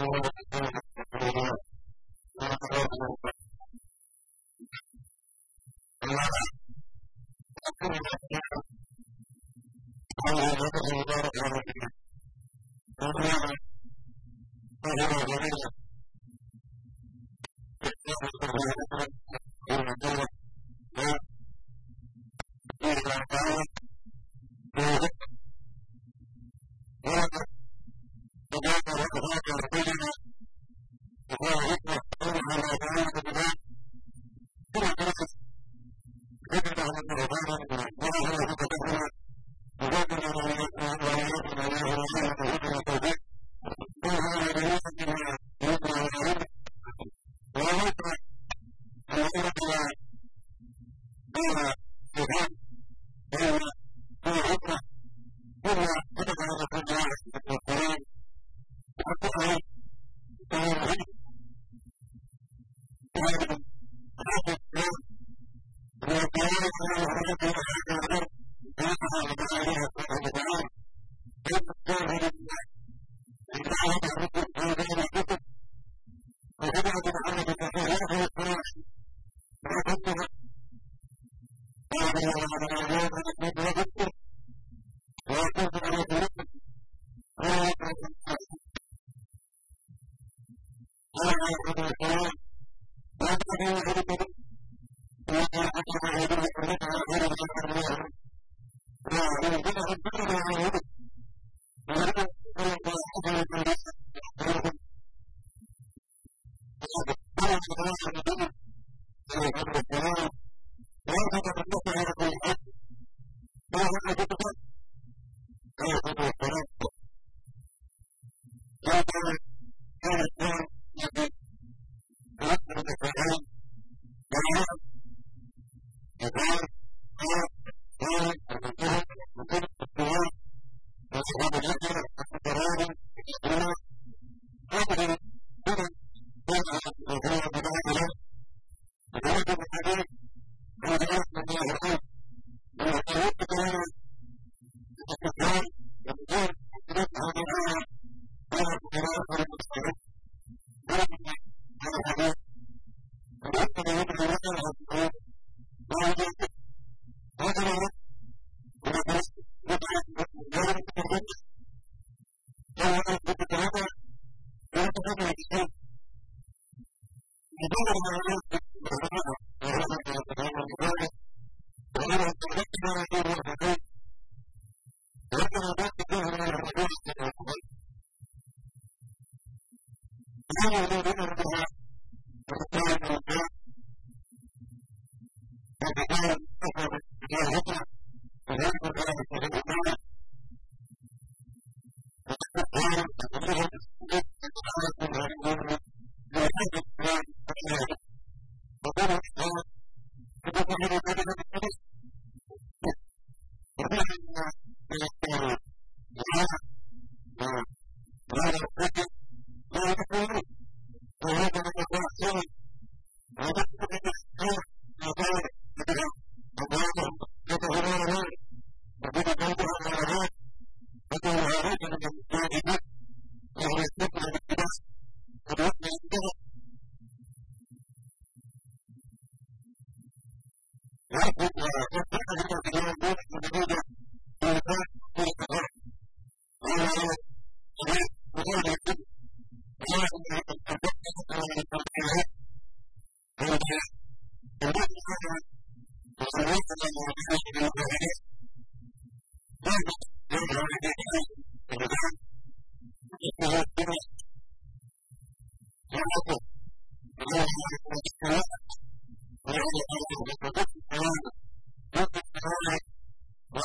Thank you. van a colaborar どこどこどこどこ? Gracias. Yeah. Thank you.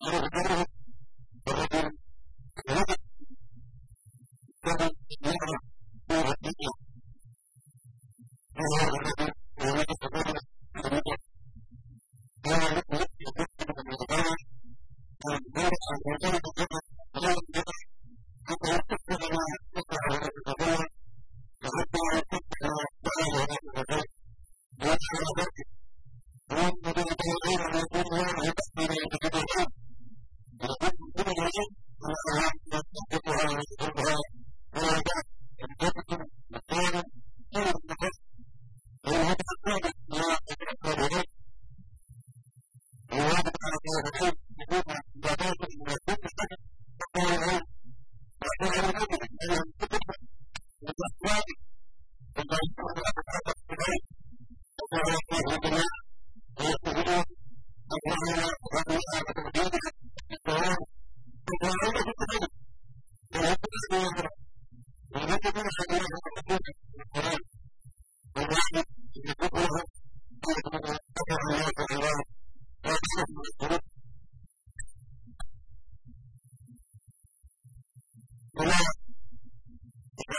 Thank you.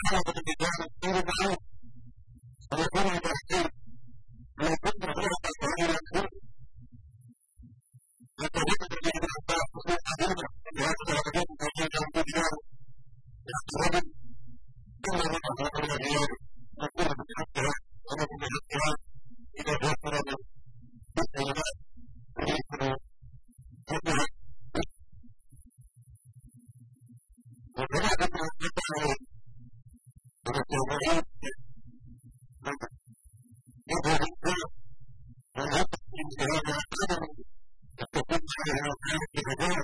Thank you. to help them to the world.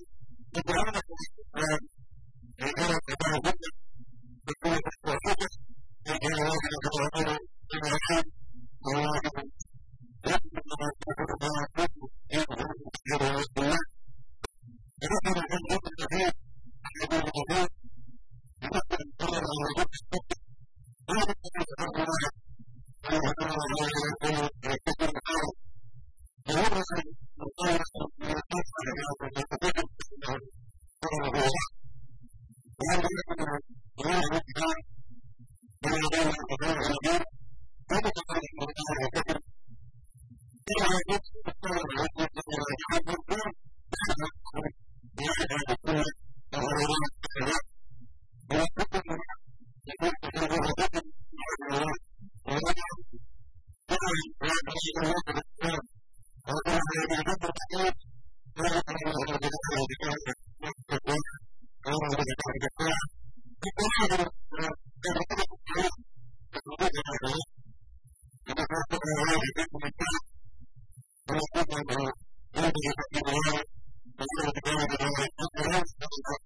Thank you. 私たちは。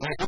Thank you.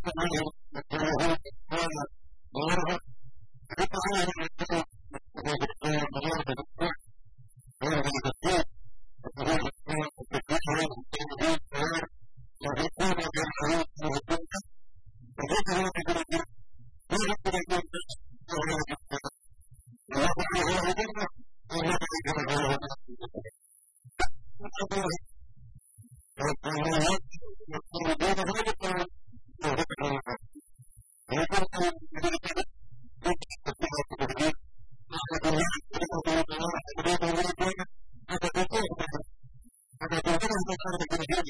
I'm going to do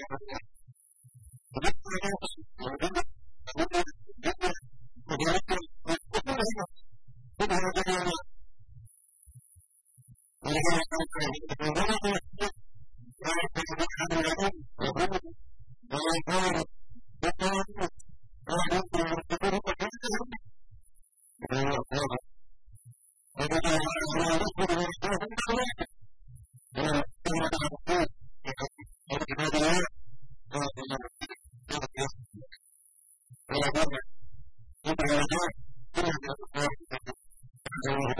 Thank you.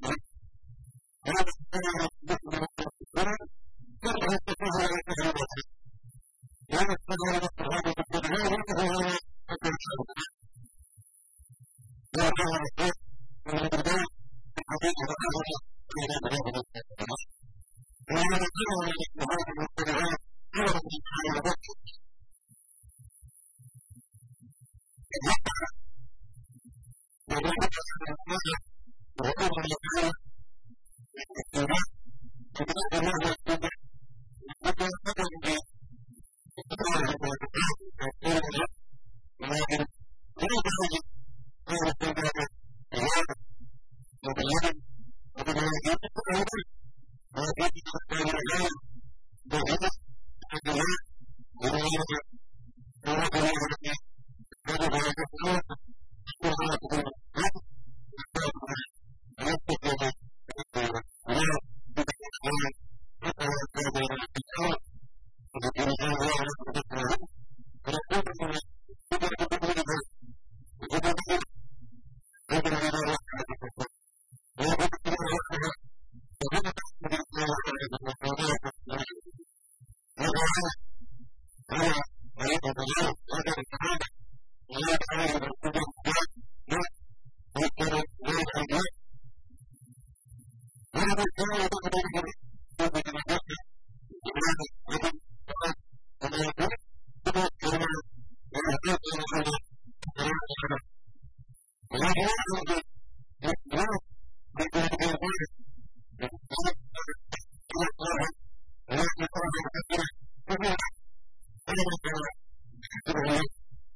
Thank you.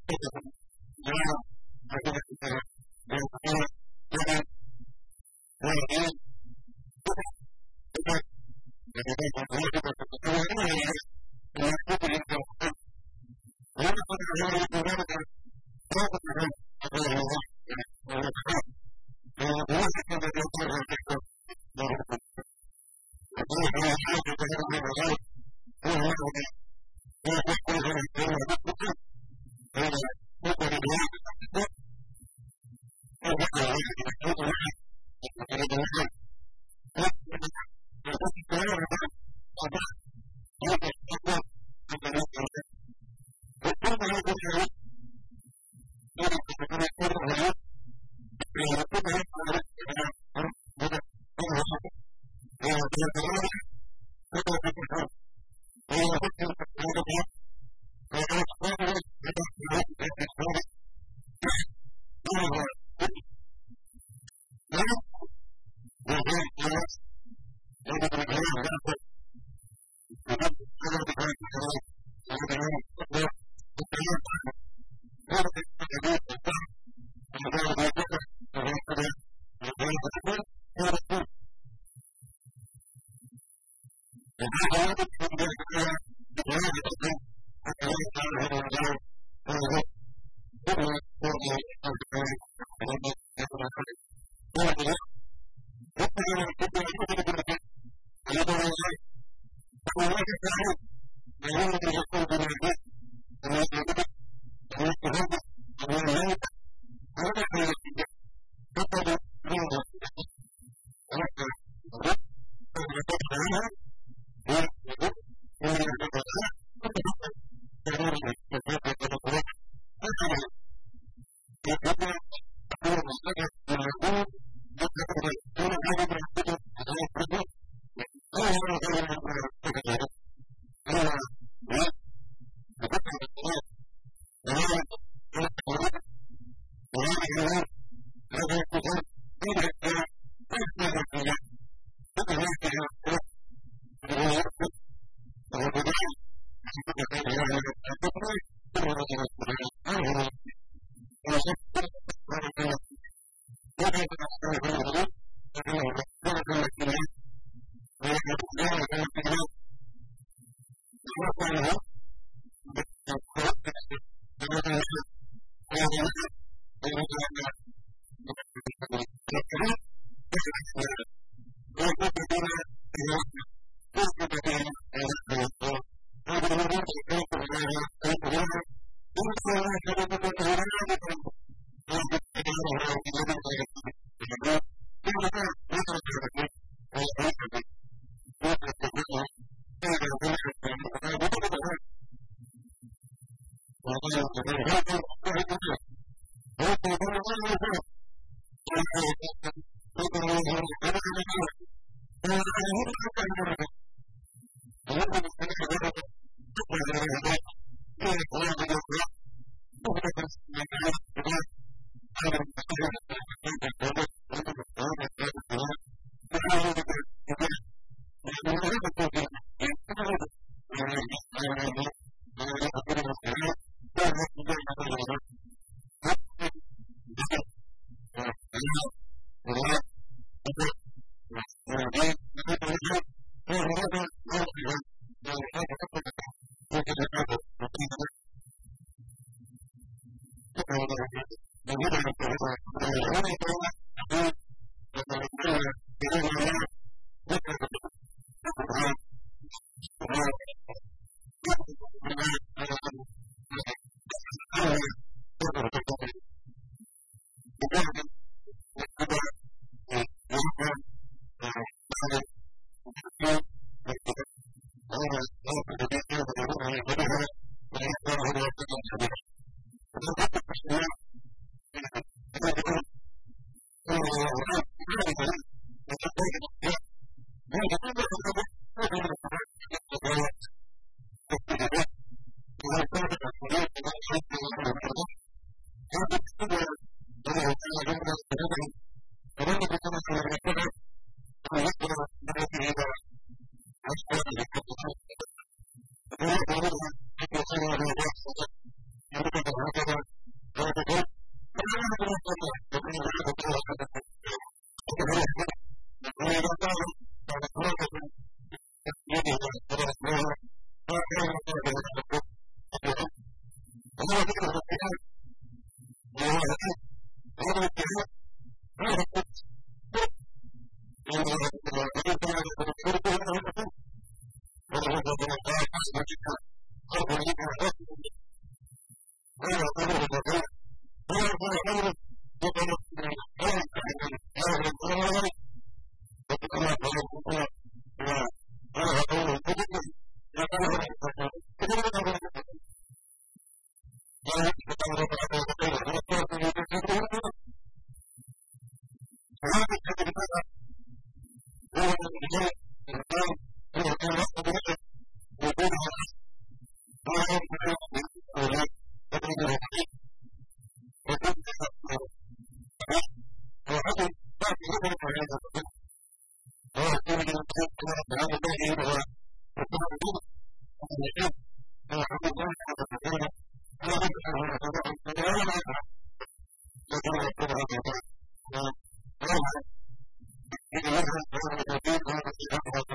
Now, I'm going to and かれて、誰かの声を Thank you. ハハハハ!